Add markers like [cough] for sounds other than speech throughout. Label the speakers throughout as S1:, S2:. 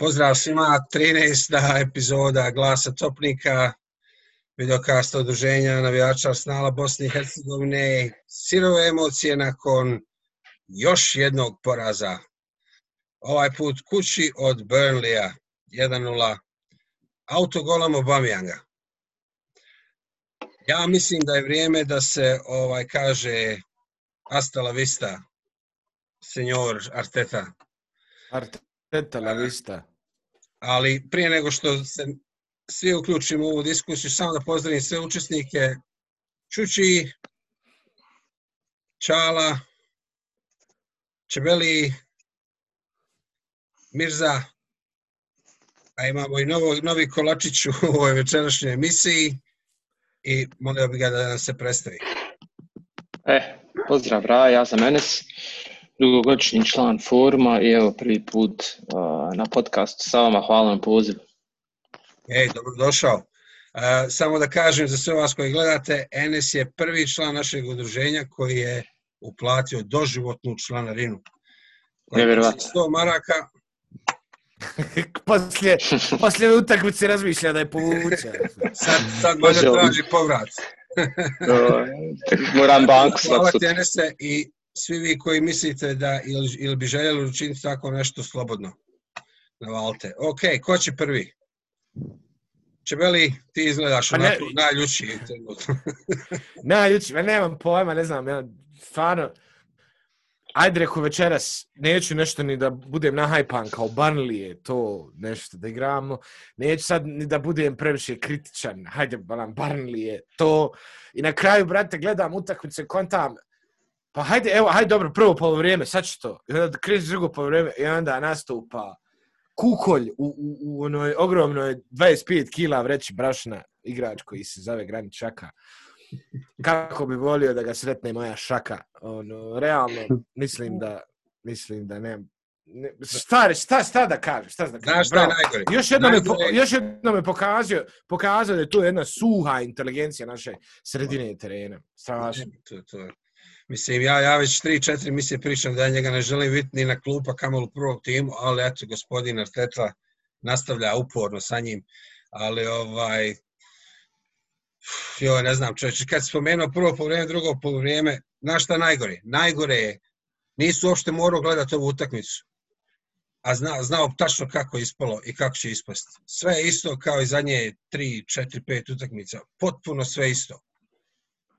S1: Pozdrav svima, 13. epizoda Glasa Topnika, videokasta odruženja navijača Arsenala Bosne i Hercegovine. Sirove emocije nakon još jednog poraza. Ovaj put kući od Burnleya, 1-0, autogolom Obamijanga. Ja mislim da je vrijeme da se ovaj kaže hasta la vista, senjor Arteta.
S2: Arteta la vista.
S1: Ali prije nego što se svi uključimo u ovu diskusiju, samo da pozdravim sve učesnike. Čuči, Čala, Čebeli, Mirza, a imamo i novo, novi kolačić u ovoj večerašnjoj emisiji i molio bih ga da nam se predstavi.
S3: E, pozdrav Raja, ja sam Enes, dugogodišnji član foruma i evo prvi put uh, na podcastu sa vama, hvala na pozivu.
S1: Ej, dobrodošao. Uh, samo da kažem za sve vas koji gledate, Enes je prvi član našeg udruženja koji je uplatio doživotnu članarinu.
S3: Nevjerovatno.
S1: 100 maraka, [laughs]
S2: poslije, poslije utakmice razmišlja da je povuče.
S1: sad, sad može traži povrat.
S3: Moram banku
S1: Hvala
S3: svak
S1: ti
S3: sutra.
S1: Enese i svi vi koji mislite da ili, ili bi željeli učiniti tako nešto slobodno. Navalite. Ok, ko će prvi? Čebeli, ti izgledaš
S2: Pa ne-
S1: onako najljučiji trenutno. [laughs]
S2: Najljuči, ma nemam pojma, ne znam, ja stvarno, ajde reku večeras, neću nešto ni da budem nahajpan kao Barnley je to nešto da igramo, neću sad ni da budem previše kritičan, hajde balam, Barnley je to, i na kraju, brate, gledam utakmice, kontam, pa hajde, evo, hajde dobro, prvo polovrijeme, sad ću to, i onda kreće drugo polovrijeme, i onda nastupa kukolj u, u, u onoj ogromnoj 25 kila vreći brašna, igrač koji se zove Granit Šaka kako bi volio da ga sretne moja šaka. Ono, realno, mislim da, mislim da ne, ne šta, šta, šta da kažem, šta da kažem.
S1: Znaš šta je
S2: Bravo.
S1: najgore?
S2: Još jednom je, po, još jednom je pokazao, pokazao da je to jedna suha inteligencija naše sredine terena. Strašno.
S1: To, to. Mislim, ja, ja već 3-4 misije pričam da ja njega ne želim vidjeti ni na klupa kamol u prvom timu, ali eto, gospodin Arteta nastavlja uporno sa njim. Ali, ovaj, joj, ne znam, čovječe, kad si spomenuo prvo polovrijeme, drugo polovrijeme, znaš šta najgore? Najgore je, nisu uopšte morao gledati ovu utakmicu, a zna, znao tačno kako je ispalo i kako će ispasti. Sve je isto kao i zadnje 3, 4, 5 utakmica. Potpuno sve isto.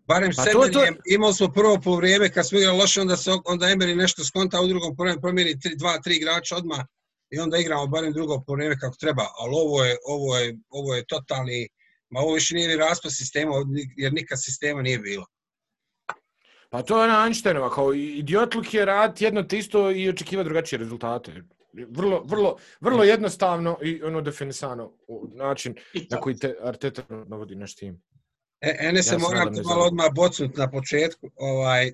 S1: Barem
S2: Pa to-
S1: to, imali smo prvo poluvreme kad smo igrali loše, onda se onda Emery nešto skonta, u drugom poluvremenu promijeni tri, dva, tri igrača odmah i onda igramo barem drugo poluvreme kako treba. Ali ovo je, ovo je, ovo je totalni, ma ovo više nije ni raspad sistema, jer nikad sistema nije bilo.
S2: Pa to je ona Einsteinova, kao idiotluk je rad jedno te isto i očekiva drugačije rezultate. Vrlo, vrlo, vrlo jednostavno i ono definisano način na koji te Arteta navodi naš tim.
S1: E, ene se
S2: Ja
S1: moram
S2: ne
S1: malo odmah bocnut na početku. Ovaj,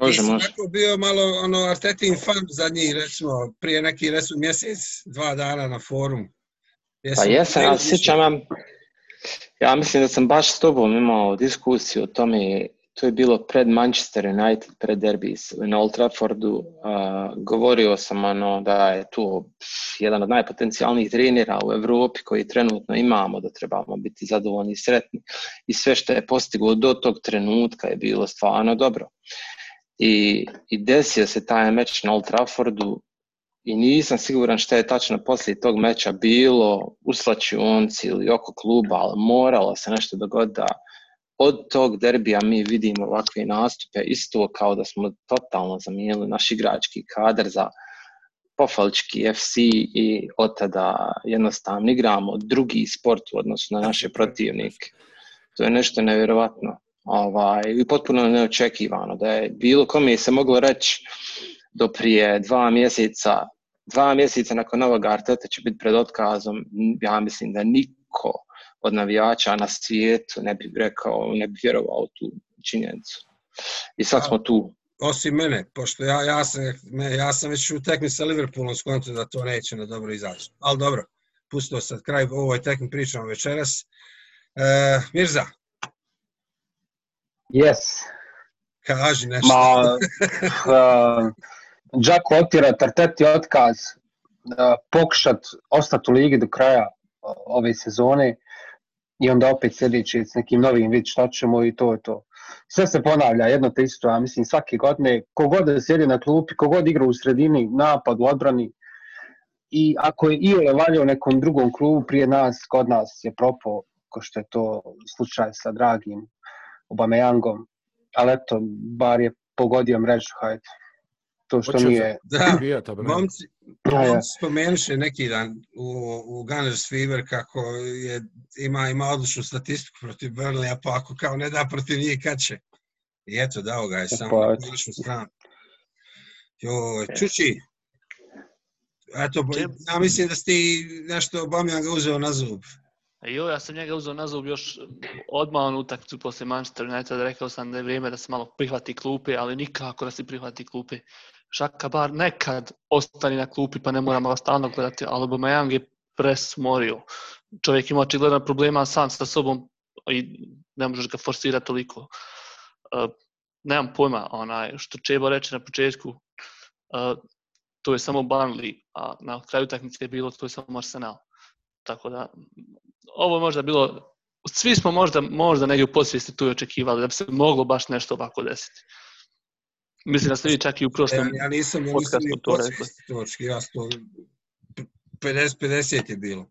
S3: Može,
S1: Ti si
S3: može.
S1: onako bio malo ono Artetin fan zadnji, recimo, prije neki recimo mjesec, dva dana na forum.
S3: Pa jesam, ja se sjećam, ja, ja mislim da sam baš s tobom imao diskusiju o tome, to je bilo pred Manchester United, pred derbi na Old Traffordu, uh, govorio sam ono da je to jedan od najpotencijalnijih trenera u Evropi koji trenutno imamo, da trebamo biti zadovoljni i sretni i sve što je postiglo do tog trenutka je bilo stvarno dobro. I, i desio se taj meč na Old Traffordu i nisam siguran šta je tačno poslije tog meča bilo u slačionci ili oko kluba, ali moralo se nešto dogoditi da od tog derbija mi vidimo ovakve nastupe, isto kao da smo totalno zamijenili naš igrački kadar za pofalički FC i od tada jednostavno igramo drugi sport u odnosu na naše protivnike. To je nešto nevjerovatno ovaj, i potpuno neočekivano da je bilo kome se moglo reći do prije dva mjeseca, dva mjeseca nakon novog Arteta će biti pred otkazom, ja mislim da niko od navijača na svijetu ne bi rekao, ne bi vjerovao tu činjenicu. I sad smo tu.
S1: Osim mene, pošto ja, ja, sam, me, ja sam već u tekmi sa Liverpoolom skonto da to neće na dobro izaći. Ali dobro, pustimo sad kraj ovoj tekmi pričamo večeras. E, Mirza,
S4: Yes.
S1: kaži nešto.
S4: Ma, uh, [laughs] Džako otira Tarteti otkaz. pokušat ostati u ligi do kraja ove sezone i onda opet sljedeći s nekim novim vid šta ćemo i to je to. Sve se ponavlja jedno te isto, a mislim svake godine, kogod da sjedi na klupi, kogod igra u sredini, napad, u odbrani, i ako je Iole valjao nekom drugom klubu prije nas, kod nas je propao, ko što je to slučaj sa dragim Obameyangom, ali eto, bar je pogodio mrežu, hajde. To što
S2: Hoće
S4: nije...
S1: Da, momci, momci spomenuše neki dan u, u Gunners Fever kako je, ima, ima odličnu statistiku protiv Burnleya, pa ako kao ne da protiv njih, kad će? I eto, dao ga je samo
S4: Pa,
S1: na
S4: eto.
S1: odličnu stranu. Jo, Čuči, eto, ja mislim da si ti nešto Bamjanga uzeo na zub.
S5: A jo, ja sam njega uzeo na zub još odmah on utakmicu posle Manchester United, rekao sam da je vrijeme da se malo prihvati klupe, ali nikako da se prihvati klupe. Šaka bar nekad ostani na klupi pa ne moramo ga stalno gledati, ali Aubameyang je presmorio. Čovjek ima očigledan problema sam sa sobom i ne možeš ga forsirati toliko. Uh, nemam pojma, onaj, što Čebo reče na početku, uh, to je samo Burnley, a na kraju utakmice je bilo to je samo Arsenal. Tako da, ovo je možda bilo, svi smo možda, možda negdje u podsvijesti tu očekivali da bi se moglo baš nešto ovako desiti. Mislim da ste vi čak i u
S1: Ja,
S5: prošlom
S1: ja nisam, ja nisam
S5: podcastu
S1: ni
S5: to rekli.
S1: podsvijesti točki, ja sam to 50-50 je bilo.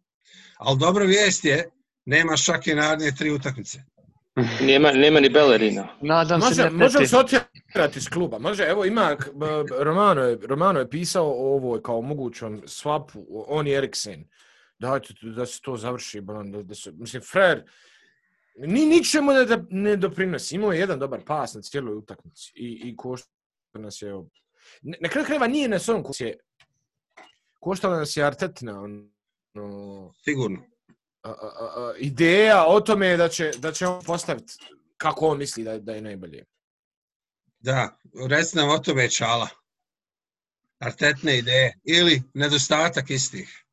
S1: Ali dobra vijest je, nema šake naredne tri utakmice.
S3: Nema, nema ni Bellerina.
S5: Nadam se
S2: Može,
S5: ne,
S2: može se otjerati iz kluba. Može, evo ima, b- Romano je, Romano je pisao o ovoj kao mogućom swapu, on i Eriksen. Dajte da se to završi, da, da se, mislim, Frer, ni ničemu ne, da, ne doprinosi. Imao je jedan dobar pas na cijeloj utakmici i, i košta nas je... na kraju krajeva nije nas on ko je koštala nas je Artetina,
S1: Sigurno.
S2: a, a, a, ideja o tome da će, da će on postaviti kako on misli da, da je najbolje.
S1: Da, reci nam o tome čala. Artetne ideje ili nedostatak istih.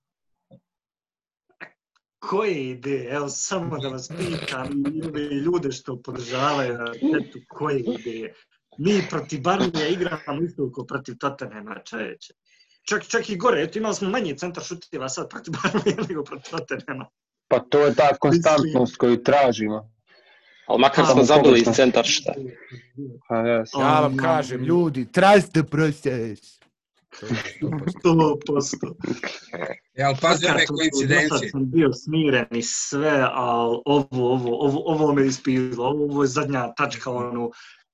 S6: Koje ideje? Evo, samo da vas pitam i ove ljude što podržavaju na tetu, koje ideje? Mi protiv Barnija igramo isto protiv Tottenhama, čoveče. Čak, čak i gore, eto imali smo manje centar šutiva sad protiv Barnija nego protiv Tottenhama.
S4: Pa to je ta konstantnost koju tražimo.
S3: Ali makar
S6: A,
S3: smo zabili iz centar šta.
S4: Pa, jes.
S2: Ja vam
S6: Um,
S2: kažem, ljudi, trust the process. To je 100%.
S6: 100%.
S1: Ja, ali pazi ove
S6: to-
S1: koincidencije.
S6: dosad sam bio smiren i sve, ali ovo, ovo, ovo, ovo me ispilo. Ovo je zadnja tačka, ono,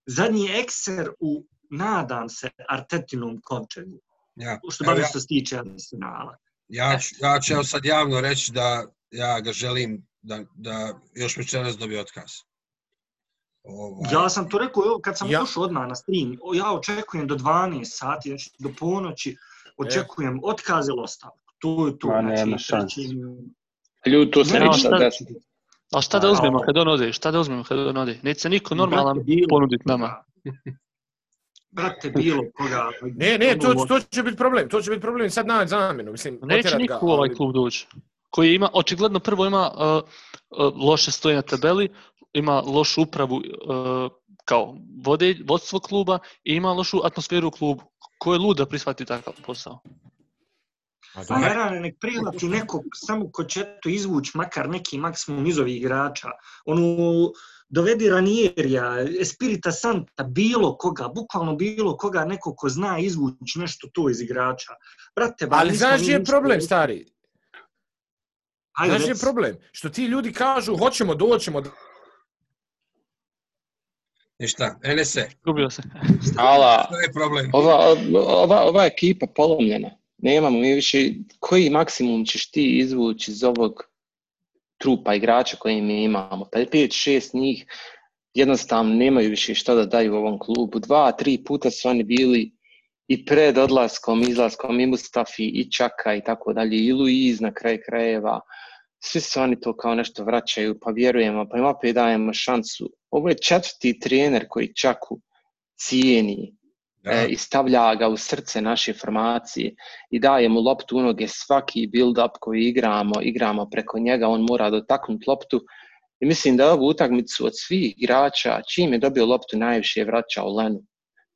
S6: zadnji ekser u, nadam se, Artetinom končegu.
S1: Ja,
S6: Što bar
S1: ja,
S6: što se tiče Arsenala.
S1: ja, ću, ja ću evo sad javno reći da ja ga želim da, da još večeras dobije otkaz. Ovaj,
S6: Ja sam to rekao, evo, kad sam
S2: Ja-
S6: ušao odmah na stream, ja očekujem do 12 sati, znači do ponoći, očekujem otkaz ili ostavku. To je to.
S4: Ma,
S6: znači,
S4: nema šanse.
S6: znači,
S3: Ljudi, to se
S6: Ne,
S3: neće
S5: šta-
S3: sad desiti.
S5: Ali šta da
S6: A,
S5: uzmemo kad on ode? Šta da uzmemo kad on ode? Neće se niko normalan ponuditi nama.
S6: Brate, bilo koga. [laughs]
S2: Ne, ne, to,
S6: ono,
S2: to će biti problem. To će biti problem sad naći zamjenu. Mislim,
S5: Neće niko
S2: ga,
S5: u ovaj
S2: ali-
S5: klub doći. Koji ima, očigledno prvo ima uh, uh, loše stoje na tabeli, ima lošu upravu uh, kao vode, vodstvo kluba i ima lošu atmosferu u klubu. Ko je lud da prihvati takav posao?
S2: A
S6: A
S2: dobro.
S6: naravno, nek prihvati nekog samo ko će to izvući makar neki maksimum iz ovih igrača. Ono, dovedi Ranierija, Espirita Santa, bilo koga, bukvalno bilo koga, neko ko zna izvući nešto to iz igrača. Brate, ba,
S2: Ali znaš je problem, stari?
S6: Ajde,
S2: Znaš je problem? Što ti ljudi kažu, hoćemo, doćemo.
S1: Ništa, Enese,
S5: Gubio se.
S3: Ala,
S1: to je problem.
S3: ova, ova, ova ekipa polomljena. Nemamo mi više, koji maksimum ćeš ti izvući iz ovog trupa igrača koje mi imamo? Pa 5-6 njih jednostavno nemaju više šta da daju u ovom klubu. Dva, tri puta su oni bili i pred odlaskom, izlaskom i Mustafi i Čaka i tako dalje, i Luiz na kraj krajeva. Svi se oni to kao nešto vraćaju, pa vjerujemo, pa im opet dajemo šansu. Ovo je četvrti trener koji Čaku cijeni E, i stavlja ga u srce naše formacije i daje mu loptu u noge svaki build-up koji igramo, igramo preko njega, on mora dotaknuti loptu i mislim da je ovu utakmicu od svih igrača, čim je dobio loptu najviše je vraćao Lenu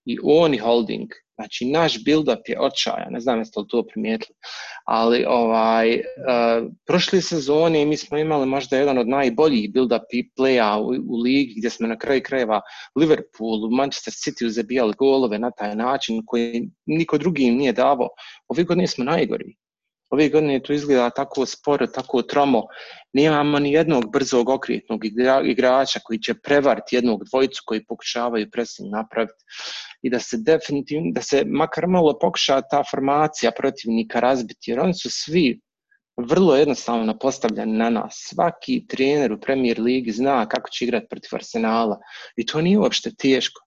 S3: i on i holding. Znači, naš build-up je očajan, ne znam jeste li to primijetili, ali ovaj, uh, prošle sezone mi smo imali možda jedan od najboljih build-up i playa u, u ligi gdje smo na kraju krajeva Liverpool, Manchester City zabijali golove na taj način koji niko drugi im nije davao. Ove godine smo najgori. Ove godine to izgleda tako sporo, tako tromo. Nemamo ni jednog brzog okretnog igrača koji će prevariti jednog dvojicu koji pokušavaju pressing napraviti i da se definitivno, da se makar malo pokuša ta formacija protivnika razbiti, jer oni su svi vrlo jednostavno postavljeni na nas. Svaki trener u Premier Ligi zna kako će igrati protiv Arsenala i to nije uopšte teško.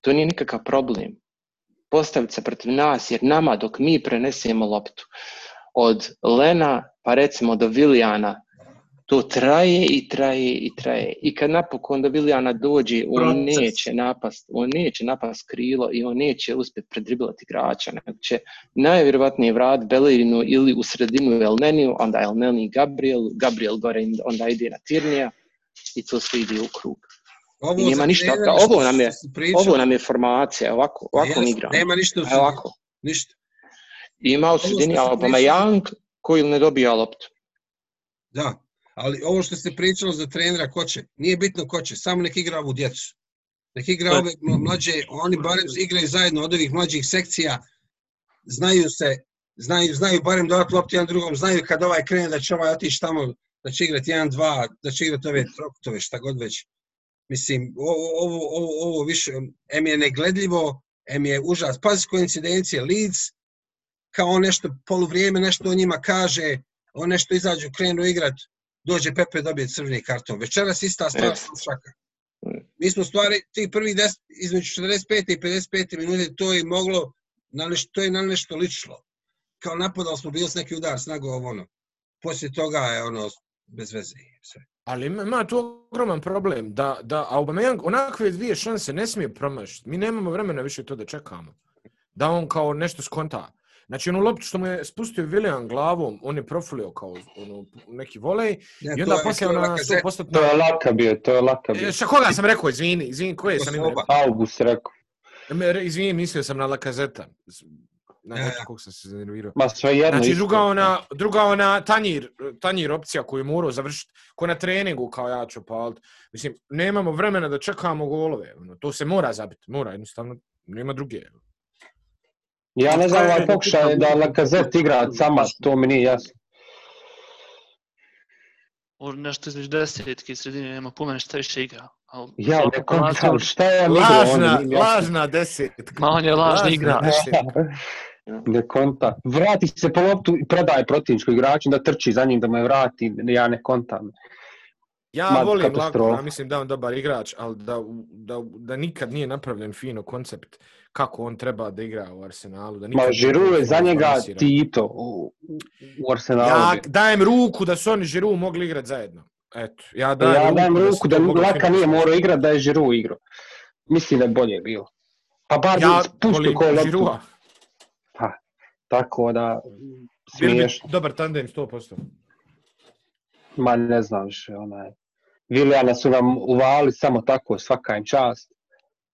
S3: To nije nikakav problem. Postaviti se protiv nas, jer nama dok mi prenesemo loptu, od Lena pa recimo do Vilijana, to traje i traje i traje. I kad napokon do Vilijana dođe, on Proces. neće napast, on neće napast krilo i on neće uspjeti predribilati igrača. Nego će najvjerovatnije vrat Belirinu ili u sredinu Elneniju, onda Elneni Gabriel, Gabriel gore onda ide na Tirnija i to sve ide u krug. Ovo I nema ništa, ovo nam je, ovo nam je formacija, ovako, ovako mi igramo.
S1: Nema ništa
S3: ovako.
S1: Ništa.
S3: Ima u sredini Aubameyang koji ne dobija loptu.
S1: Da, ali ovo što ste pričali za trenera ko će, nije bitno ko će, samo nek igra ovu djecu. Nek igra ove mlađe, oni barem igraju zajedno od ovih mlađih sekcija, znaju se, znaju, znaju barem dodati loptu jedan drugom, znaju kad ovaj krene da će ovaj otići tamo, da će igrati jedan, dva, da će igrati ove trokutove, šta god već. Mislim, ovo, ovo, ovo, ovo više, em je negledljivo, em je užas. Pazi koincidencije, Leeds, kao nešto poluvrijeme, nešto o njima kaže, on nešto izađu, krenu igrat, dođe Pepe dobije crveni karton. Večeras ista stvar šaka. Mi smo stvari, ti prvi des, između 45. i 55. minute, to je moglo, na nešto, to je na nešto ličilo. Kao napadali smo, bili s neki udar, snago ovo ono. Poslije toga je ono, bez veze. Sve.
S2: Ali ima tu ogroman problem, da, da Aubameyang onakve dvije šanse ne smije promašiti. Mi nemamo vremena više to da čekamo. Da on kao nešto skonta. Znači, onu loptu što mu je spustio William glavom, on je profilio kao ono, neki volej, ja, i onda poslije ona su postatna...
S4: To je laka bio, to je laka bio.
S2: E, šta koga sam rekao, izvini, izvini, koje sam ime rekao?
S4: August rekao.
S2: Izvini, mislio sam na Lakazeta. Na ja, ja. kog sam se zanervirao.
S4: Ma sve jedno
S2: Znači, druga ona, druga ona tanjir, tanjir opcija koju morao završiti, ko na treningu, kao ja ću palit. Mislim, nemamo vremena da čekamo golove. Ono, to se mora zabiti, mora, jednostavno, nema druge.
S4: Ja ne znam ovaj pokušaj da Lakazet igra sama, to mi nije jasno.
S5: Možda nešto između desetke i sredine nema pumene šta više igra. Al,
S4: ja ne kontam, šta je on
S2: lažna, igra? Lažna desetka.
S5: Ma on je lažna igra. [laughs]
S4: ne konta. Vrati se po loptu i predaje protivničkoj igraču da trči za njim da me vrati, ja ne kontam.
S2: Ja Mad volim Lako, ja mislim da on dobar igrač, ali da, da, da nikad nije napravljen fino koncept kako on treba da igra u Arsenalu. Da
S4: Ma, Žiru je za njega Tito u, u Arsenalu.
S2: Ja dajem ruku da su oni Žiru mogli igrati zajedno. Eto, ja dajem,
S4: ja dajem ruku, ruku da, da Laka nije morao igrati da je Žiru igrao. Mislim da je bolje bilo. Pa bar ja puštu ko loptu. Pa, tako da
S2: smiješ. Dobar tandem, 100%.
S4: Ma ne znam više, onaj. Vilijana su nam uvali samo tako, svaka im čast.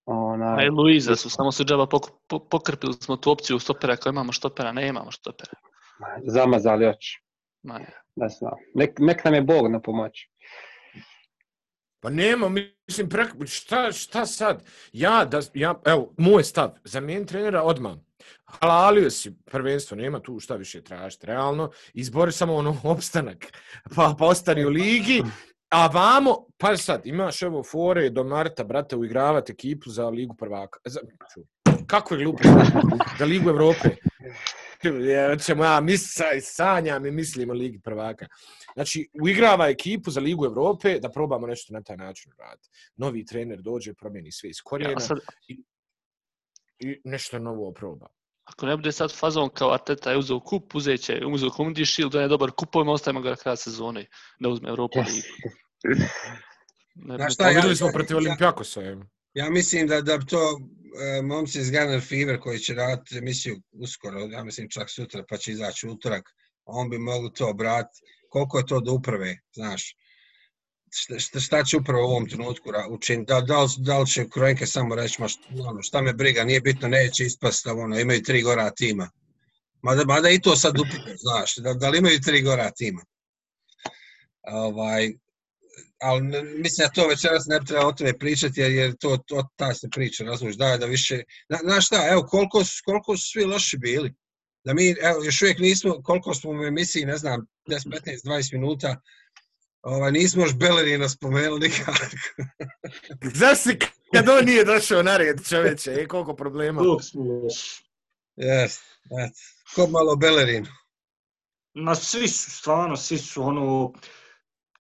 S5: Ona... A i Luiza su, samo su džaba pok pokrpili smo tu opciju stopera, kao imamo stopera, ne imamo stopera.
S4: Zamazali oči.
S5: Ma
S4: ne. Ne znam. Nek, nek nam je Bog na pomoć.
S2: Pa nema, mislim, prek, šta, šta sad? Ja, da, ja, evo, moj stav, za mijen trenera odmah. Halalio si prvenstvo, nema tu šta više tražiti, realno. Izbori samo ono [laughs] opstanak, pa, pa ostani u ligi A vamo, pa sad, imaš evo fore do Marta, brate, uigravati ekipu za Ligu prvaka. Za, kako je glupo? Za Ligu Evrope. Ja, ćemo ja misla i sanjam i mislim o Ligi prvaka. Znači, uigrava ekipu za Ligu Evrope da probamo nešto na taj način raditi. Novi trener dođe, promijeni sve iz korijena ja, sad... i, i nešto novo proba.
S5: Ako ne bude sad fazon kao Arteta je uzeo kup, uzet će, uzeo Community Shield, da je dobar kupovima, ostavimo ga na kraj sezone, da uzme Evropu yes. ligu.
S2: Ne, šta, ja, smo protiv Olimpijakosa. Ja,
S1: ja mislim da da to uh, momci iz Gunner Fever koji će raditi emisiju uskoro, ja mislim čak sutra, pa će izaći utorak, on bi mogli to brati. Koliko je to do uprave, znaš? Šta, šta, šta će upravo u ovom trenutku učiniti. Da, da, li, da li će Krojenke samo reći, ma šta, ono, šta me briga, nije bitno, neće ispast, ono, imaju tri gora tima. Mada, mada i to sad upitno, znaš, da, da li imaju tri gora tima. Ovaj, ali mislim da to večeras ne treba o tome pričati, jer, jer to, to ta se priča, razumiješ, da, da više... Na, znaš šta, evo, koliko, koliko su svi loši bili. Da mi, evo, još uvijek nismo, koliko smo u emisiji, ne znam, 10, 15, 20 minuta, ovaj, nismo još Bellerina spomenuli nikako. [laughs]
S2: Znaš si kad on nije došao na red, čoveče, e, koliko problema.
S6: Dok smo loši.
S1: Jes, eto. Ko malo Bellerin.
S6: Ma svi su, stvarno, svi su ono,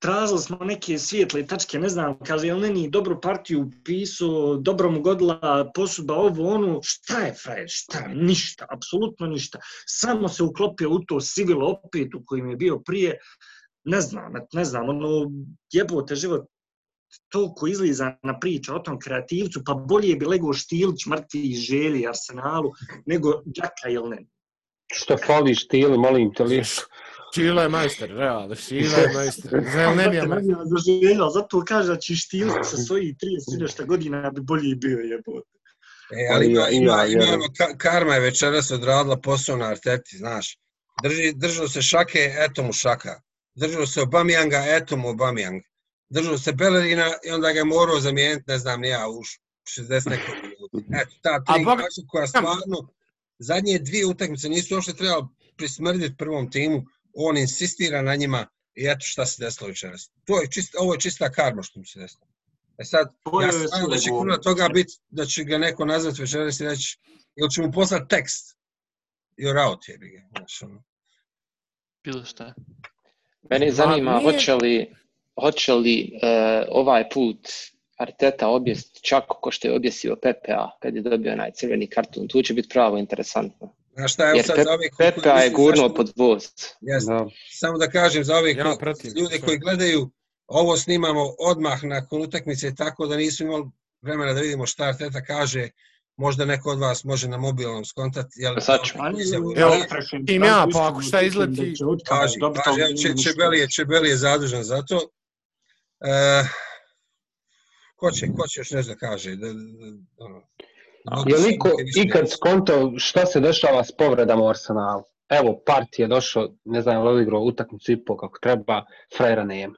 S6: tražili smo neke svijetle tačke, ne znam, kaže, jel Neni dobru partiju pisao, dobro mu godila posudba ovo, ono, šta je frajer, šta, ništa, apsolutno ništa. Samo se uklopio u to sivilo opet u kojim je bio prije, ne znam, ne znam, ono, jebote život, toliko izliza na priča o tom kreativcu, pa bolje bi lego Štilić, mrtvi želji Arsenalu, nego Đaka ili ne.
S4: Što fališ ti ili molim te li?
S2: Šila je majster, realno, Šila je majster. Zel ne bi je majster.
S6: zaželjao, zato kaže da će Štilić sa svojih 30 i nešto godina bi bolji bio jebote.
S1: E, ali ima,
S4: Ima,
S1: ima,
S4: ima,
S1: ima, karma je večeras odradila posao na Arteti, znaš. Drži, držao se šake, eto mu šaka. Držao se Obamijanga, eto mu Obamijang. Držao se Bellerina i onda ga je morao zamijeniti, ne znam, ni ja, u 60 nekog minuta. Eto, ta tri
S2: Bog-
S1: igrača koja stvarno, zadnje dvije utakmice nisu uopšte trebalo prismrditi prvom timu, on insistira na njima i eto šta se desilo večeras. To je čist, ovo je čista karma što mu se desilo. E sad,
S6: To
S1: ja
S6: je sve
S1: da će puno toga biti, da će ga neko nazvati večeras i reći, ili će mu poslati tekst. You're out, jebi ga. Znaš, ono.
S5: Bilo šta.
S3: Mene
S2: Ma,
S3: zanima
S2: nije-
S3: hoće li, hoće li e, ovaj put Arteta objest čak ko što je objesio PPA kad je dobio onaj crveni karton. Tu će biti pravo interesantno.
S1: Znaš šta, evo
S3: Jer
S1: sad
S3: Pep-
S1: za ove koji
S3: PPA je gurnuo
S1: zašto-
S3: pod voz.
S1: Samo da kažem za ove
S2: Ja
S1: koji,
S2: pratim
S1: ljude
S2: sve.
S1: koji gledaju, ovo snimamo odmah nakon utakmice, tako da nismo imali vremena da vidimo šta Arteta kaže. Možda neko od vas može na mobilnom skontati. Jel,
S3: Sad ću.
S2: Evo, tim ja, pa ako šta izleti-
S1: Kaži, kaži, evo, Če, Čebeli, je, Čebeli je zadužen za to. E, ko, će, ko će još nešto da kaže? Da, da, da, ono,
S4: Je li iko
S1: više
S4: ikad skontao šta se dešava s povredama u Arsenalu? Evo, Part je došao, ne znam, je li odigrao utakmicu i po kako treba, frajera nema.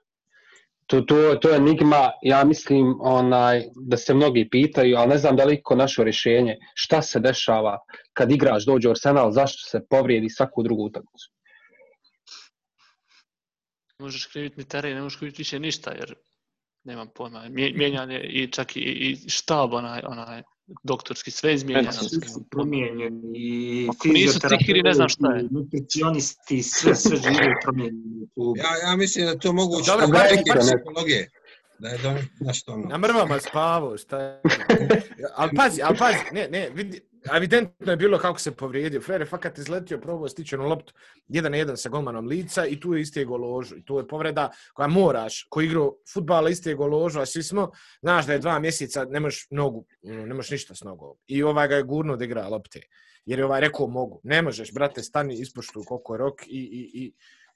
S4: To, to, to je enigma, ja mislim onaj, da se mnogi pitaju, ali ne znam da li iko našo rješenje šta se dešava kad igrač dođe u Arsenal, zašto se povrijedi svaku drugu utakmicu.
S5: Možeš kriviti mi teren, ne možeš kriviti više ništa, jer nemam pojma. Mijenjan je i čak i, i štab, onaj, onaj doktorski, sve izmijenjeno.
S6: Svi su promijenjeni i
S5: Ako nisu tihiri, ne znam šta je.
S6: i nutricionisti, sve, sve žive promijenjeni u.
S1: Ja, ja mislim da to mogu
S2: Dobro,
S1: učiti
S2: pazi,
S1: neke psihologije. Da je to nešto ono.
S2: Na mrvama spavo, šta je? [laughs] Ali pazi, ali pazi, ne, ne, vidi, evidentno je bilo kako se povrijedio. Flair je fakat izletio, probao stići na loptu jedan na jedan sa golmanom lica i tu je istego goložu. I tu je povreda koja moraš, ko igrao futbala istije goložu, a svi smo, znaš da je dva mjeseca, ne možeš nogu, nemaš ne možeš ništa s nogom. I ovaj ga je gurno da igra lopte. Jer je ovaj rekao mogu. Ne možeš, brate, stani, ispoštuj koliko je rok i, i, i,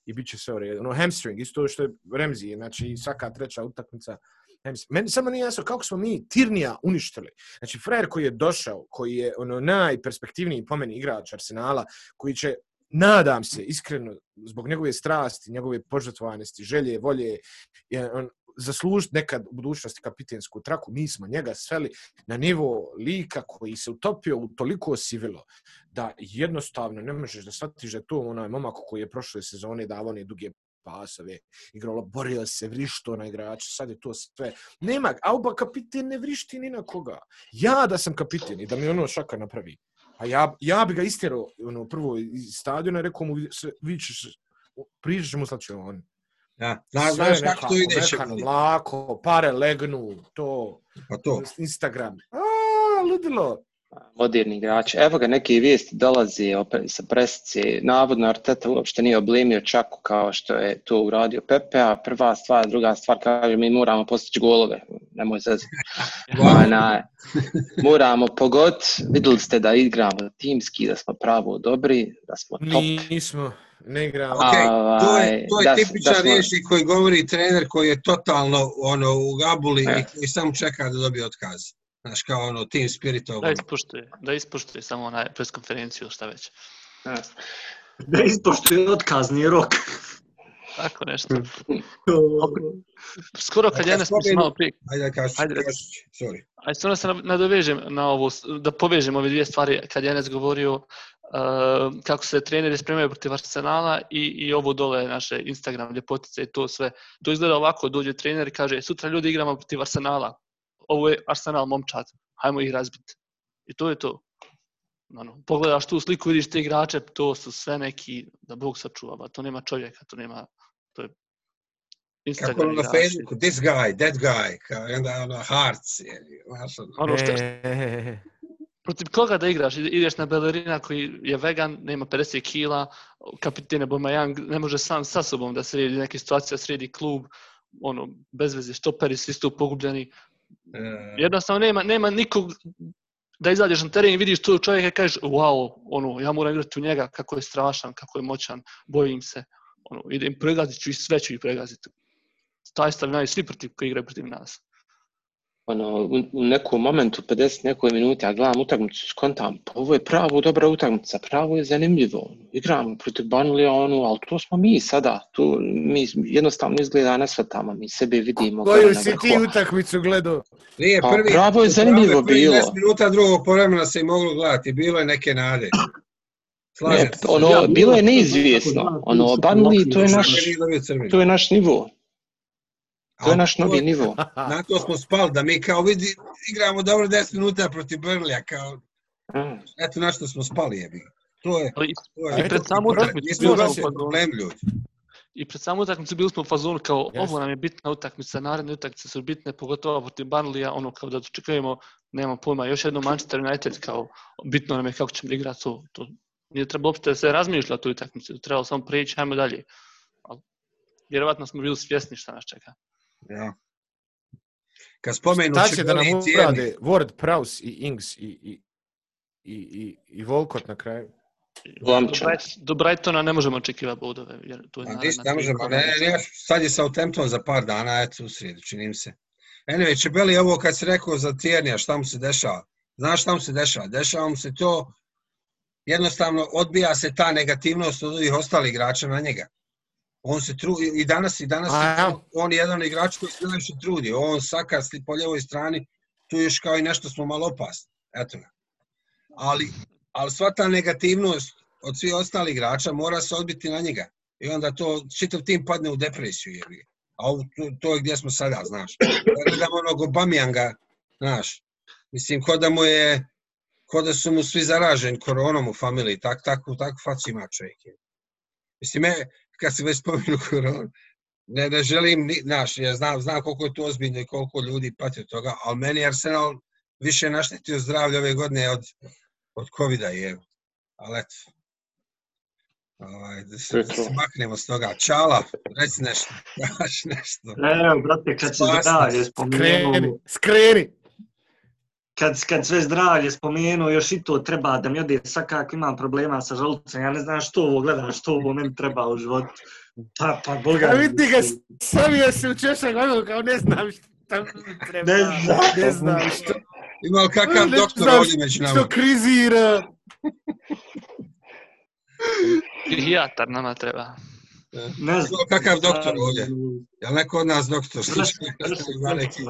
S2: i bit će sve u redu. Ono, hamstring, isto što je Remzi, znači svaka treća utakmica. Meni samo nije jasno kako smo mi Tirnija uništili. Znači, frajer koji je došao, koji je ono najperspektivniji po meni igrač Arsenala, koji će nadam se, iskreno, zbog njegove strasti, njegove požrtvovanosti, želje, volje, je on zaslužiti nekad u budućnosti kapitensku traku, mi smo njega sveli na nivo lika koji se utopio u toliko sivilo da jednostavno ne možeš da shvatiš da to onaj momak koji je prošle sezone davao one duge pasove, igralo, borio se, vrišto na igrača, sad je to sve. Nema, Auba kapiten ne vrišti ni na koga. Ja da sam kapiten i da mi ono šaka napravi, a ja, ja bi ga istjerao ono, prvo iz stadiona i rekao mu, sve, vi ćeš, priđeš ćemo slaći on.
S1: Ja, znaš, znaš kako to ide će
S2: mekano, mlako, pare legnu, to,
S1: Pa to.
S2: Instagram. A, ludilo.
S3: Moderni igrači. Evo ga, neke vijesti dolazi opet sa presice. Navodno Arteta uopšte nije oblemio Čaku kao što je to uradio Pepe, a prva stvar, druga stvar, kaže mi moramo postići golove. Nemoj se Ona, [laughs] moramo pogod, vidjeli ste da igramo timski, da smo pravo dobri, da smo top.
S2: Nismo, Ne igramo.
S1: Ok, to je,
S3: Ovaj,
S1: to je
S3: da-
S1: tipičan
S3: da smo-
S1: riječnik koji govori trener koji je totalno ono, u gabuli
S3: E.
S1: i koji samo čeka da dobije otkaz. Znaš, kao ono, team spiritov.
S5: Da ispoštuje, da ispoštuje samo onaj preskonferenciju ili šta već.
S6: Da ispoštuje otkazni rok.
S5: Tako nešto. [laughs] Skoro kad Janes mislim
S1: spomenu-
S5: malo prije,
S1: Ajde kažeš,
S5: Ajde,
S1: sorry.
S5: Ajde, stvarno se na- nadovežem na ovo, da povežem ove dvije stvari kad je Enes govorio uh, kako se treneri spremaju protiv Arsenala i, i ovo dole naše Instagram ljepotice i to sve. To izgleda ovako, dođe trener i kaže sutra ljudi igramo protiv Arsenala. Ovo je Arsenal momčad, hajmo ih razbiti. I to je to. Ano, pogledaš tu sliku, vidiš te igrače, to su sve neki, da Bog sačuva, ba, to nema čovjeka, to nema, to je
S1: Kako
S5: Instagram
S1: ono na. Facebooku, this guy, that guy, kao i onda ono hearts, je, znaš, ono.
S5: Ono što,
S2: E,
S5: protiv koga da igraš? Ide- Ideš na Bellerina koji je vegan, nema 50 kila, kapitene Bomayang ne može sam sa sobom da sredi neke situacije, sredi klub, ono, bez veze, štoperi, svi su pogubljeni
S1: e,
S5: Jednostavno nema, nema nikog da izađeš na teren i vidiš tu čovjeka i kažeš wow, ono, ja moram igrati u njega, kako je strašan, kako je moćan, bojim se. Ono, idem, pregazit ću i sve ću i pregaziti. Taj stav svi protiv koji igraju protiv nas
S3: ono, u, u nekom momentu, 50 nekoj minuti, ja gledam utakmicu, skontam, pa ovo je pravo dobra utakmica, pravo je zanimljivo. Igramo protiv Banlija, ono, ali to smo mi sada. Tu mi jednostavno izgleda ne shvatamo, mi sebe vidimo.
S2: Koju si ti utakmicu gledao?
S1: Nije
S3: Pa,
S1: prvi,
S3: pravo je zanimljivo
S1: prvi
S3: bilo.
S1: 10 minuta drugog povremena se i moglo gledati, bilo je neke nade. Slažem
S3: Ne, ono,
S6: Ja,
S3: bilo je neizvjesno. Ono, Banli, to je naš, to je naš nivo. To je naš novi nivo. [laughs]
S1: Na to smo spali, da mi kao vidi, igramo dobro 10 minuta protiv Burnleya, kao,
S3: Mm.
S1: eto na što smo spali, jebi. To je, to je.
S2: i
S5: pred samu
S1: je-
S5: utakmicu
S1: nismo
S5: bilo smo
S1: problem, ljudi.
S5: I pred samu utakmicu bili smo u fazonu kao
S2: Jeste.
S5: ovo nam je bitna utakmica, naredne utakmice su bitne, pogotovo protiv Burnleya, ono kao da dočekujemo, nema pojma, još jedno Manchester United kao bitno nam je kako ćemo igrati to, to nije trebalo uopšte da se razmišlja o toj utakmici, trebalo samo prijeći, ajmo dalje. Ali, vjerovatno smo bili svjesni šta nas čeka.
S1: Ja. Kad spomenu
S2: Šta će da nam urade Ward, Prowse i Ings i, i, i, i, i Volkot na kraju?
S3: Lomčan.
S5: Bright- do Brightona ne možemo očekivati bodove, jer to je
S1: ništa, ne možemo, ne, ne, ne, sad je Southampton za par dana, eto, u srijedu, čini mi se. Anyway, Čebeli, ovo kad si rekao za Tiernija, šta mu se dešava? Znaš šta mu se dešava? Dešava mu se to, jednostavno odbija se ta negativnost od ovih ostalih igrača na njega. On se tru, i danas, i danas,
S2: A, ja.
S1: on je jedan igrač koji se najviše trudi. On saka sli- po ljevoj strani, tu još kao i nešto smo malo opasni. Eto ga. Ali, ali sva ta negativnost od svih ostalih igrača mora se odbiti na njega. I onda to, čitav tim padne u depresiju. Jer, a ovo, to, to je gdje smo sada, znaš. Ja gledam onog Obamijanga, znaš. Mislim, ko da mu je, ko da su mu svi zaraženi koronom u familiji, tak, tako, tako facu ima čovjek. je. Mislim, me, kad se već spomenu koronu, ne, ne želim, ni- znaš, ja znam, znam koliko je to ozbiljno i koliko ljudi pati od toga, ali meni je Arsenal više naštetio zdravlje ove godine od, od COVID-a je. Ali eto. Ovaj, da se, da se maknemo s toga. Čala, reci nešto. [laughs] Kaš nešto.
S6: Evo, brate, kad se zdravlje
S2: Skreni,
S6: spomenuo,
S2: skreni!
S6: Kad, kad sve zdravlje spomenuo, još i to treba da mi ode svakako imam problema sa želucem, ja ne znam što ovo gledam, što ovo meni treba u životu. Pa, pa, boga.
S2: A vidi ga, savio se u češak, ono kao ne znam šta mi treba.
S6: Ne znam.
S2: Ne znam što,
S1: Ima li kakav
S2: Ne
S1: doktor
S2: znam
S1: ovdje među nama?
S2: što krizira.
S5: Psihijatar nama treba.
S6: Ne znam.
S1: kakav doktor ovdje? Je li neko od nas doktor? Neki-
S6: smo rekli?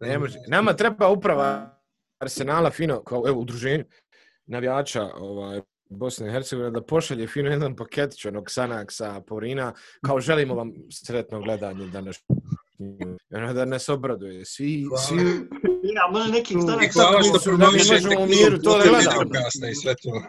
S2: Ne može. Nama treba uprava Arsenala fino, kao evo, udruženju navijača ovaj, Bosne i Hercegovine, da pošalje fino jedan paketić onog Sanaksa, Porina, kao želimo vam sretno gledanje danas. Ono da nas obraduje. Svi,
S1: Hvala.
S2: svi
S6: Ja, može nekih
S1: I
S6: stanak
S1: hvala što
S2: Da mi
S1: promovišete
S2: u miru to da gledamo.
S1: i sve to.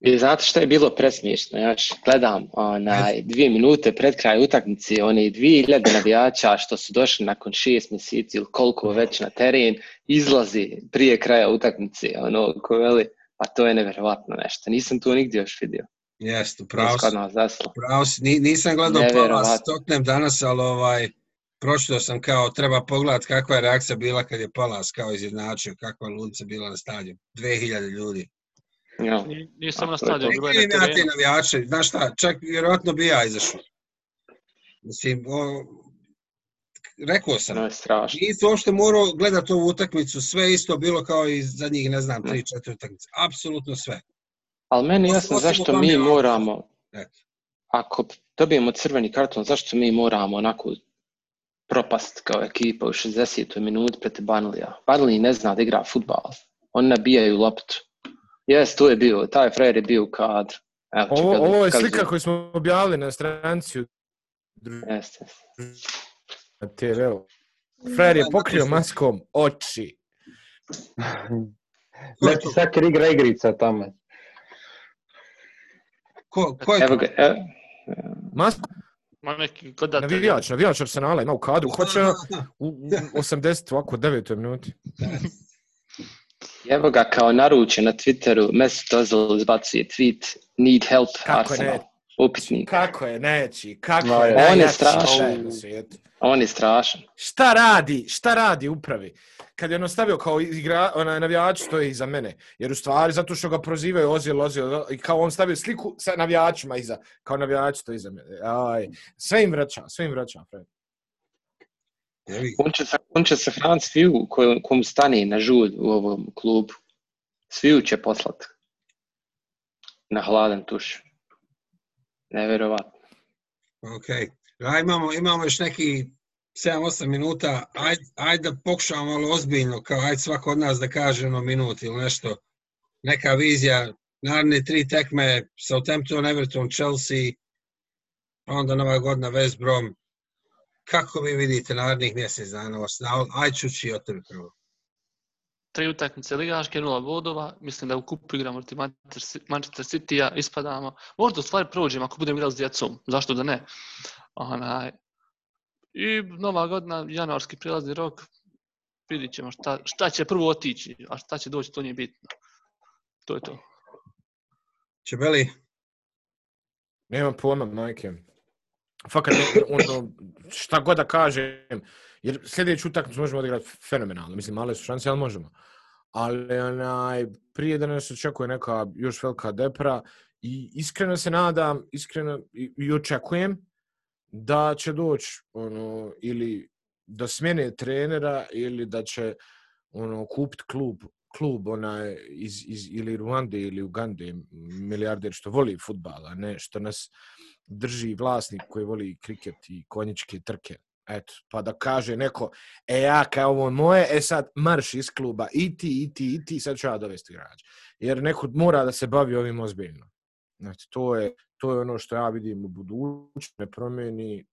S3: I znate što je bilo presmiješno? Ja još gledam onaj, dvije minute pred kraj utakmice, oni dvije hiljade navijača što su došli nakon šest mjeseci ili koliko već na teren, izlazi prije kraja utakmice. Ono, ko veli, pa to je nevjerovatno nešto. Nisam to nigdje još vidio.
S1: Jeste,
S3: Pravo
S1: pravo si. Pravo si. Ni- Nisam gledao
S3: Nevjerovatno.
S1: Palace Tottenham danas, ali ovaj, pročito sam kao, treba pogledat kakva je reakcija bila kad je Palace kao izjednačio, kakva je ludica bila na stadionu. 2000 ljudi.
S3: Ja.
S5: Nije, nije samo na stadionu, bilo je
S1: Neki
S5: na terenu.
S1: navijače, znaš šta, čak vjerojatno bi ja izašao. Mislim, o, rekao sam,
S3: je strašno.
S1: nisi uopšte morao gledati ovu utakmicu, sve isto bilo kao i zadnjih, ne znam, 3-4 utakmice. Apsolutno sve.
S3: Ali meni je
S1: Osim-
S3: jasno zašto mi moramo,
S1: Eto.
S3: ako dobijemo crveni karton, zašto mi moramo onako propast kao ekipa u 60. minuti protiv Banlija. Banliji ne zna da igra futbal. Oni nabijaju loptu. Jes, to je bio, taj frajer je bio u kadru. Evo,
S2: Ovo, ovo je
S3: pokazuje.
S2: slika koju smo objavili na stranici
S3: Jeste, jeste.
S2: na TV-u. Frer je pokrio maskom oči. [laughs]
S4: Neki Sakir igra igrica tamo.
S1: Ko, ko je
S3: Evo ga, evo,
S2: Mas,
S5: Ma neki gledatelj.
S2: navijač, navijač Arsenala ima u kadru. Hoće [laughs] u, u 80, ovako 9. minuti.
S3: evo ga kao naručen na Twitteru, Mesut Ozil izbacuje tweet, need help
S2: Kako
S3: Arsenal.
S2: ne?
S3: Upitnik.
S2: Kako je neći, kako
S4: No,
S2: je
S4: je.
S3: On je strašan. On je strašan.
S2: Šta radi, šta radi upravi? Kad je ono stavio kao igra, onaj navijač stoji iza mene. Jer u stvari, zato što ga prozivaju Ozil, Ozil, i kao on stavio sliku sa navijačima iza. Kao navijač stoji iza mene. Aj, sve im vraća, sve im vraća. Fred.
S1: Jevi.
S3: On će, sa- on će sa Franc Fiu koj, kom stane na žud u ovom klubu. Sviju će poslat. Na hladan tuš. Neverovatno.
S1: Ok. Ja, imamo, imamo još neki 7-8 minuta. Ajde ajde da pokušamo malo ozbiljno, kao ajde svako od nas da kaže ono minut ili nešto. Neka vizija, naredne tri tekme, Southampton, Everton, Chelsea, pa onda nova godina West Brom. Kako vi vidite narednih mjesec dana Ajde čući od tebe prvo
S5: tri utakmice ligaške, nula bodova, mislim da u kupu igramo protiv Manchester Ci- Manchester City-a, ispadamo. Možda u stvari prođemo ako budemo igrali s djecom, zašto da ne? Onaj, I nova godina, januarski prilazni rok, vidit ćemo šta, šta će prvo otići, a šta će doći, to nije bitno. To je to.
S1: Čebeli,
S2: Nemam pojma, majke. Fakat, ono, šta god da kažem, jer sljedeću utakmicu možemo odigrati fenomenalno. Mislim, male su šanse, ali možemo. Ali onaj, prije da nas očekuje neka još velika depra i iskreno se nadam, iskreno i, i očekujem da će doći ono, ili da smjene trenera ili da će ono kupiti klub klub onaj iz, iz ili Ruande ili Ugande milijarder što voli futbal, a ne što nas drži vlasnik koji voli kriket i konjičke trke. Eto, pa da kaže neko, e ja kao ovo moje, e sad marš iz kluba, i ti, i ti, i ti, sad ću ja dovesti igrač. Jer neko mora da se bavi ovim ozbiljno. Znači, to je, to je ono što ja vidim u budućnosti, ne.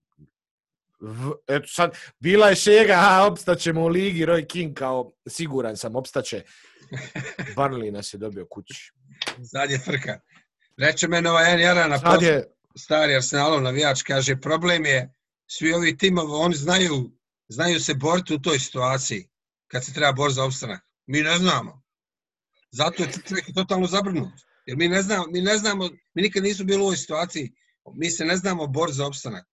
S2: V, eto sad, bila je šega, a opstaćemo u ligi, Roy King kao, siguran sam, opstaće. [laughs] Barnley nas je dobio kući.
S1: sad je frka. Reče mene ovaj jedan jaran na
S2: Sad je,
S1: stari Arsenalov navijač, kaže, problem je, svi ovi timovi, oni znaju, znaju se boriti u toj situaciji, kad se treba boriti za opstanak. Mi ne znamo. Zato je čovjek totalno zabrnut. Jer mi ne znamo, mi ne znamo, mi nikad nisu bili u ovoj situaciji, mi se ne znamo boriti za opstanak.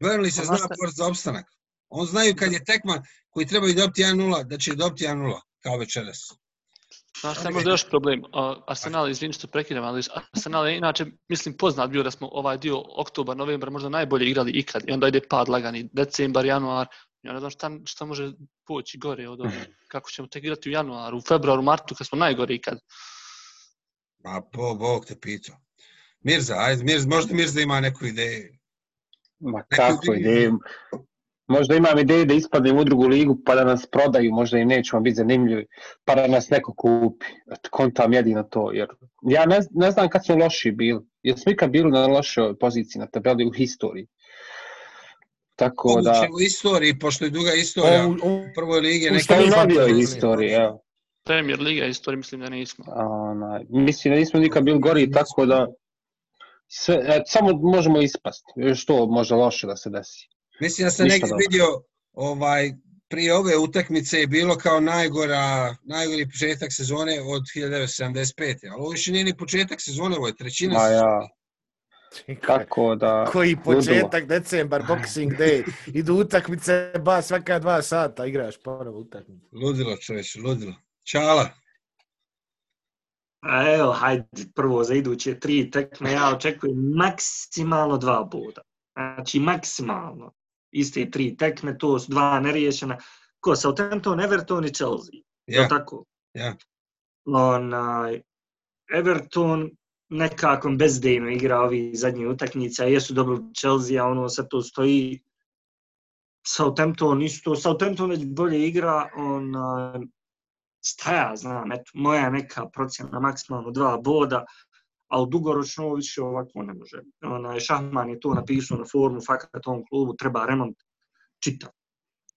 S1: Burnley se zna boriti za opstanak. On znaju kad je tekma koji trebaju dobiti 1-0, da će dobiti 1-0, kao večeras.
S5: Znaš, šta je možda još problem? Arsenal, izvini što prekidam, ali Arsenal je inače, mislim, poznat bio da smo ovaj dio oktobar, novembar možda najbolje igrali ikad. I onda ide pad lagani, decembar, januar. Ja ne znam šta, šta može poći gore od ovoga. Kako ćemo tek igrati u januaru, u februaru, martu, kad smo najgori ikad.
S1: Pa, po, Bog te pitao. Mirza, ajde, Mirza, možda Mirza ima neku ideju.
S4: Ma kako ideju? Možda imam ideju da ispadnem u drugu ligu pa da nas prodaju, možda im nećemo biti zanimljivi, pa da nas neko kupi. Kontam jedino to, jer ja ne, ne znam kad smo loši bili. Jesmo ikad bili na lošoj poziciji na tabeli u historiji. Tako da,
S1: Moguće u istoriji, pošto je duga istorija
S2: u,
S1: u prvoj ligi.
S2: u što
S4: novijoj
S2: fantaziji.
S4: historiji, evo.
S5: Premier Liga istorija, mislim da nismo.
S4: Onaj, mislim da nismo nikad bili gori, tako da sve, et, samo možemo ispasti. Što može loše da se desi?
S1: Mislim da sam
S4: Ništa
S1: negdje
S4: dobro.
S1: vidio ovaj, prije ove utakmice je bilo kao najgora, najgori početak sezone od 1975. Ali ovo više nije ni početak sezone, ovo je trećina sezone.
S4: ja, tako da...
S2: koji
S4: ludilo.
S2: početak, decembar, boxing day, idu utakmice, ba, svaka dva sata igraš ponovo utakmice.
S1: Ludilo čoveče, ludilo. Čala.
S6: A evo, hajde, prvo za iduće tri tekme, ja očekujem maksimalno dva boda. Znači, maksimalno. Iste tri tekme, to su dva neriješena. Ko, Southampton, Everton i Chelsea.
S1: Ja,
S6: Ja. tako?
S1: ja.
S6: Onaj, Everton nekako bezdejno igra ovi zadnji utakmica, jesu dobro Chelsea, a ono sad to stoji. Southampton isto, Southampton već bolje igra, on, šta ja znam, eto, moja neka procjena maksimalno dva boda, ali dugoročno ovo više ovako ne može. Onaj, Šahman je to napisao na forumu, fakat ovom klubu treba remont čita.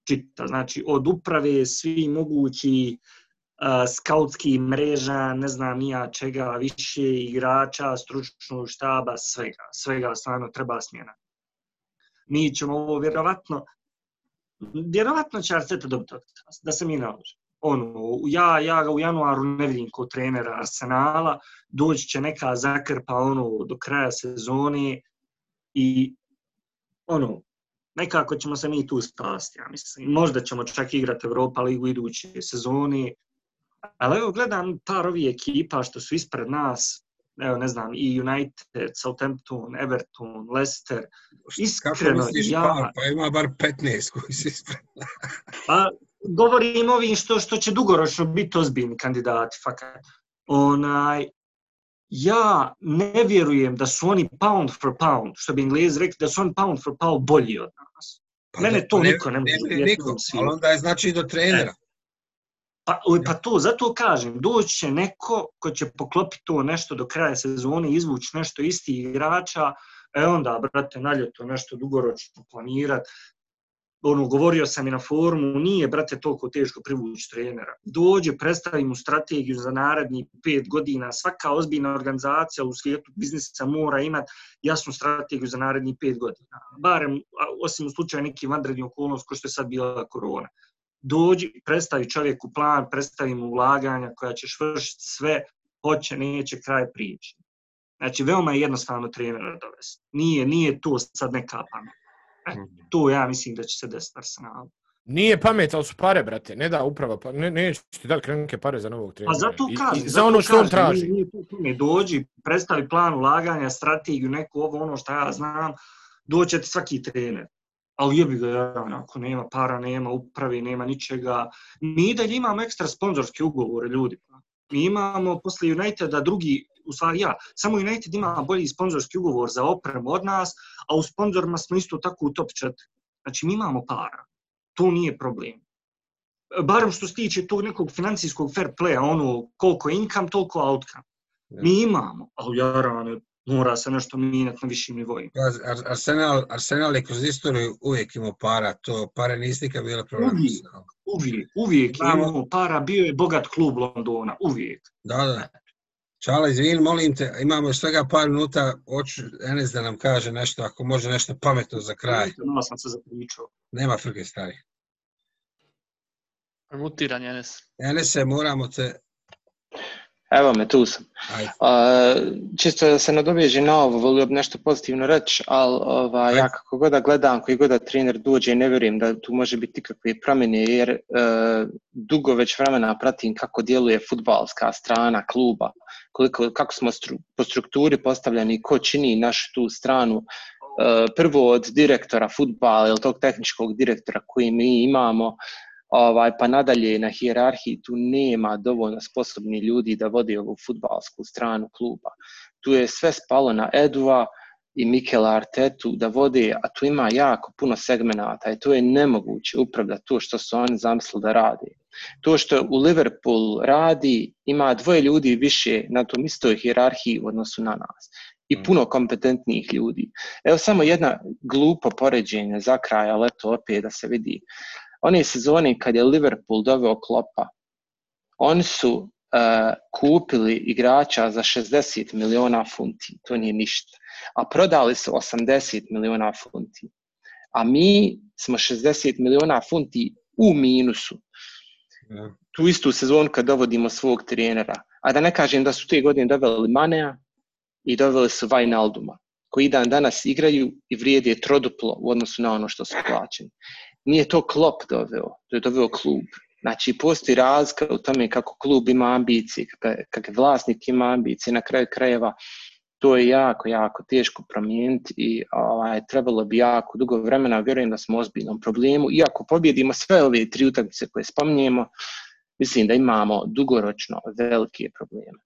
S6: Čita, znači od uprave svi mogući uh, skautski mreža, ne znam nija čega, više igrača, stručnog štaba, svega. Svega stvarno treba smjena. Mi ćemo ovo vjerovatno, vjerovatno će Arteta dobiti otkaz, da se mi naloži. Ono, ja, ja ga u januaru ne vidim kao trenera Arsenala, doći će neka zakrpa ono, do kraja sezone i ono, nekako ćemo se mi tu spasti, ja mislim. Možda ćemo čak igrati Europa ligu iduće sezone, ali evo gledam par ovih ekipa što su ispred nas, evo ne znam, i United, Southampton, Everton, Leicester,
S1: Kako
S6: iskreno,
S1: misliš
S6: ja,
S1: par? Pa ima bar 15 koji se ispred.
S6: pa govorim ovim što, što će dugoročno biti ozbiljni kandidati, fakat. Onaj, ja ne vjerujem da su oni pound for pound, što bi Englezi rekli, da su oni pound for pound bolji od nas. Mene
S1: da-
S6: to
S1: ne-
S6: niko ne može
S1: ne- niko, ali onda je znači do trenera.
S6: Pa, oj, pa to, zato kažem, doći će neko ko će poklopiti to nešto do kraja sezone, izvući nešto isti igrača, e onda, brate, na ljeto nešto dugoročno planirat. Ono, govorio sam i na forumu, nije, brate, toliko teško privući trenera. Dođe, predstavi mu strategiju za naredni pet godina. Svaka ozbiljna organizacija u svijetu biznisa mora imati jasnu strategiju za naredni pet godina. Barem, osim u slučaju neki vanredni okolnost, ko što je sad bila korona dođi, predstavi čovjeku plan, predstavi mu ulaganja koja ćeš vršiti sve, hoće, neće, kraj priče. Znači, veoma je jednostavno trenera dovesti. Nije, nije to sad neka pamet. E, to ja mislim da će se desiti Arsenalu.
S2: Nije pamet, ali su pare, brate. Ne da uprava, pa ne, neće ti dati krenke pare za novog trenera.
S6: Pa zato
S2: I-
S6: kažem.
S2: i za
S6: zato
S2: ono što on traži.
S6: Nije, nije. Dođi, predstavi plan ulaganja, strategiju, neko ovo, ono što ja znam, doće ti svaki trener. Ali jebi ga, ja, ako nema para, nema upravi, nema ničega. Mi i dalje imamo ekstra sponzorske ugovore, ljudi. Mi imamo posle Uniteda drugi, u stvari ja, samo United ima bolji sponzorski ugovor za opremu od nas, a u sponzorima smo isto tako u top 4. Znači, mi imamo para. To nije problem barem što se tiče tog nekog financijskog fair playa, ono koliko income, toliko outcome. Mi imamo, ali jarane, mora se nešto mijenjati na višim nivoima.
S1: Ar- Arsenal, Arsenal je kroz istoriju uvijek imao para, to pare niste nikad bile problem.
S6: Uvijek. Uvijek, uvijek je
S1: Imamo-
S6: imao para, bio je bogat klub Londona, uvijek.
S1: Da, da. Čala, izvini, molim te, imamo još svega par minuta, hoću Enes da nam kaže nešto, ako može nešto pametno za kraj.
S6: Malo sam se zapričao.
S1: Nema frke, stari.
S5: Mutiran Enes.
S1: Enese, moramo te...
S3: Evo me, tu sam.
S1: Ajde.
S3: A, čisto da se nadoveže na ovo, volio bi nešto pozitivno reći, ali ova, ja kako god da gledam, koji god da trener dođe, ne vjerujem da tu može biti ikakve promjene, jer e, dugo već vremena pratim kako djeluje futbalska strana kluba, koliko, kako smo stru, po strukturi postavljeni, ko čini našu tu stranu, e, prvo od direktora futbala ili tog tehničkog direktora koji mi imamo, ovaj, pa nadalje na hijerarhiji tu nema dovoljno sposobni ljudi da vode ovu futbalsku stranu kluba. Tu je sve spalo na Edua i Mikela Artetu da vode, a tu ima jako puno segmenata i to je nemoguće upravljati to što su oni zamislili da rade. To što u Liverpool radi, ima dvoje ljudi više na tom istoj hijerarhiji u odnosu na nas i puno kompetentnijih ljudi. Evo samo jedna glupo poređenje za kraj, ali eto opet da se vidi one sezone kad je Liverpool doveo Klopa, oni su uh, kupili igrača za 60 miliona funti, to nije ništa, a prodali su 80 miliona funti. A mi smo 60 miliona funti u minusu.
S1: Ja.
S3: Tu istu sezonu kad dovodimo svog trenera. A da ne kažem da su te godine doveli Manea i doveli su Vajnalduma, koji dan danas igraju i vrijede troduplo u odnosu na ono što su plaćeni nije to Klopp doveo, to je doveo klub. Znači, postoji razlika u tome kako klub ima ambicije, kakve vlasnik ima ambicije, na kraju krajeva to je jako, jako teško promijeniti i ovaj, trebalo bi jako dugo vremena, vjerujem da smo u ozbiljnom problemu. Iako pobjedimo sve ove tri utakmice koje spominjemo, mislim da imamo dugoročno velike probleme.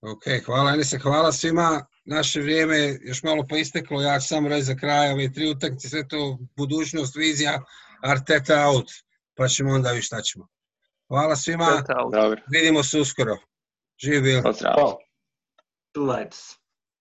S1: Ok, hvala Enise, hvala svima. Naše vrijeme je još malo poisteklo, ja ću samo reći za kraj ove tri utakmice, sve to budućnost, vizija, Arteta out, pa ćemo onda vidjeti šta ćemo. Hvala svima,
S3: Dobro.
S1: vidimo se uskoro. Živi bil.
S3: Pozdrav.
S6: Čuvajte se.